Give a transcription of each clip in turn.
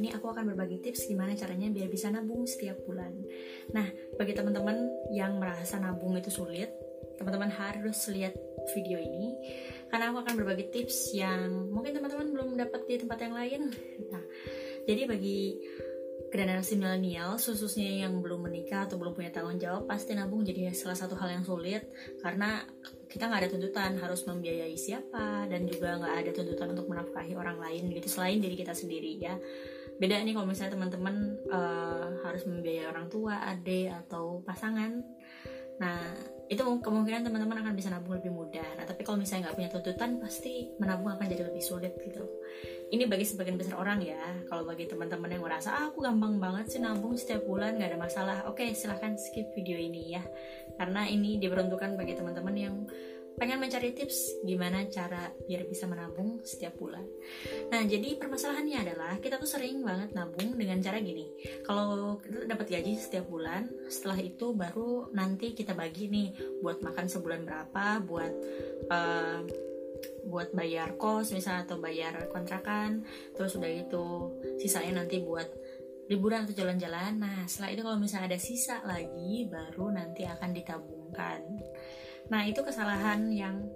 ini aku akan berbagi tips gimana caranya biar bisa nabung setiap bulan. Nah, bagi teman-teman yang merasa nabung itu sulit, teman-teman harus lihat video ini karena aku akan berbagi tips yang mungkin teman-teman belum dapat di tempat yang lain. Nah, jadi bagi generasi milenial khususnya yang belum menikah atau belum punya tanggung jawab pasti nabung jadi salah satu hal yang sulit karena kita nggak ada tuntutan harus membiayai siapa dan juga nggak ada tuntutan untuk menafkahi orang lain gitu selain diri kita sendiri ya beda nih kalau misalnya teman-teman uh, harus membiayai orang tua adik atau pasangan. Nah itu kemungkinan teman-teman akan bisa nabung lebih mudah. Nah tapi kalau misalnya nggak punya tuntutan pasti menabung akan jadi lebih sulit gitu. Ini bagi sebagian besar orang ya. Kalau bagi teman-teman yang merasa ah, aku gampang banget sih nabung setiap bulan nggak ada masalah. Oke silahkan skip video ini ya. Karena ini diperuntukkan bagi teman-teman yang pengen mencari tips gimana cara biar bisa menabung setiap bulan. Nah, jadi permasalahannya adalah kita tuh sering banget nabung dengan cara gini. Kalau dapat gaji setiap bulan, setelah itu baru nanti kita bagi nih buat makan sebulan berapa, buat uh, buat bayar kos misalnya atau bayar kontrakan, terus udah gitu sisanya nanti buat liburan atau jalan-jalan. Nah, setelah itu kalau misalnya ada sisa lagi, baru nanti akan ditabungkan. Nah itu kesalahan yang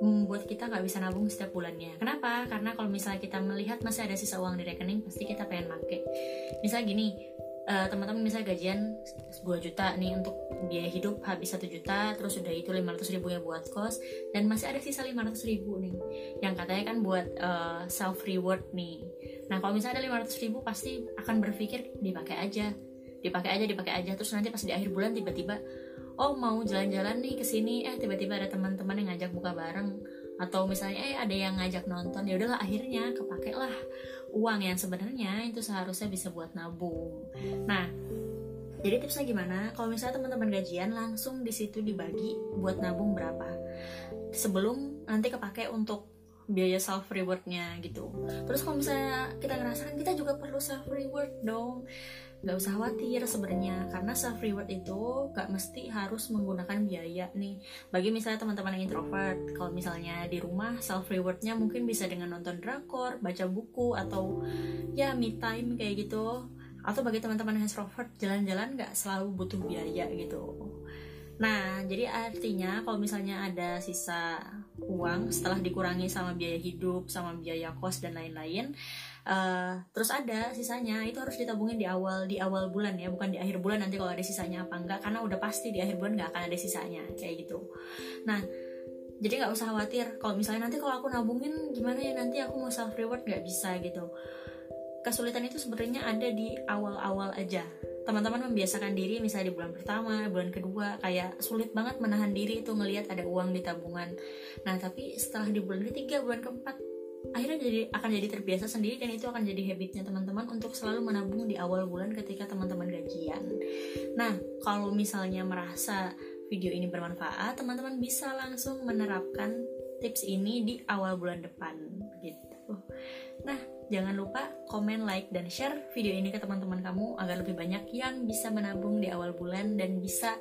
membuat kita nggak bisa nabung setiap bulannya. Kenapa? Karena kalau misalnya kita melihat masih ada sisa uang di rekening, pasti kita pengen make. Misalnya gini, uh, teman-teman misalnya gajian 2 juta nih untuk biaya hidup habis 1 juta, terus udah itu 500 ribu ya buat kos, dan masih ada sisa 500 ribu nih, yang katanya kan buat uh, self reward nih. Nah kalau misalnya ada 500 ribu pasti akan berpikir dipakai aja, dipakai aja, dipakai aja, terus nanti pas di akhir bulan tiba-tiba oh mau jalan-jalan nih ke sini. Eh tiba-tiba ada teman-teman yang ngajak buka bareng. Atau misalnya eh ada yang ngajak nonton. Ya udahlah akhirnya kepake lah uang yang sebenarnya itu seharusnya bisa buat nabung. Nah jadi tipsnya gimana? Kalau misalnya teman-teman gajian langsung di situ dibagi buat nabung berapa. Sebelum nanti kepake untuk biaya self rewardnya gitu. Terus kalau misalnya kita ngerasakan kita juga perlu self reward dong nggak usah khawatir sebenarnya karena self reward itu gak mesti harus menggunakan biaya nih. Bagi misalnya teman-teman yang introvert kalau misalnya di rumah self rewardnya mungkin bisa dengan nonton drakor baca buku atau ya me time kayak gitu. Atau bagi teman-teman yang extrovert jalan-jalan gak selalu butuh biaya gitu Nah, jadi artinya kalau misalnya ada sisa uang setelah dikurangi sama biaya hidup, sama biaya kos dan lain-lain, uh, terus ada sisanya itu harus ditabungin di awal di awal bulan ya bukan di akhir bulan nanti kalau ada sisanya apa enggak karena udah pasti di akhir bulan nggak akan ada sisanya kayak gitu. Nah jadi nggak usah khawatir. Kalau misalnya nanti kalau aku nabungin gimana ya nanti aku mau self reward nggak bisa gitu. Kesulitan itu sebenarnya ada di awal-awal aja teman-teman membiasakan diri misalnya di bulan pertama, bulan kedua kayak sulit banget menahan diri itu ngelihat ada uang di tabungan. Nah, tapi setelah di bulan ketiga, bulan keempat akhirnya jadi akan jadi terbiasa sendiri dan itu akan jadi habitnya teman-teman untuk selalu menabung di awal bulan ketika teman-teman gajian. Nah, kalau misalnya merasa video ini bermanfaat, teman-teman bisa langsung menerapkan tips ini di awal bulan depan gitu. Nah, Jangan lupa komen, like, dan share video ini ke teman-teman kamu agar lebih banyak yang bisa menabung di awal bulan dan bisa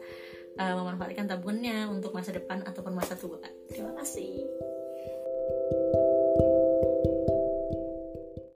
uh, memanfaatkan tabungannya untuk masa depan ataupun masa tua. Terima kasih.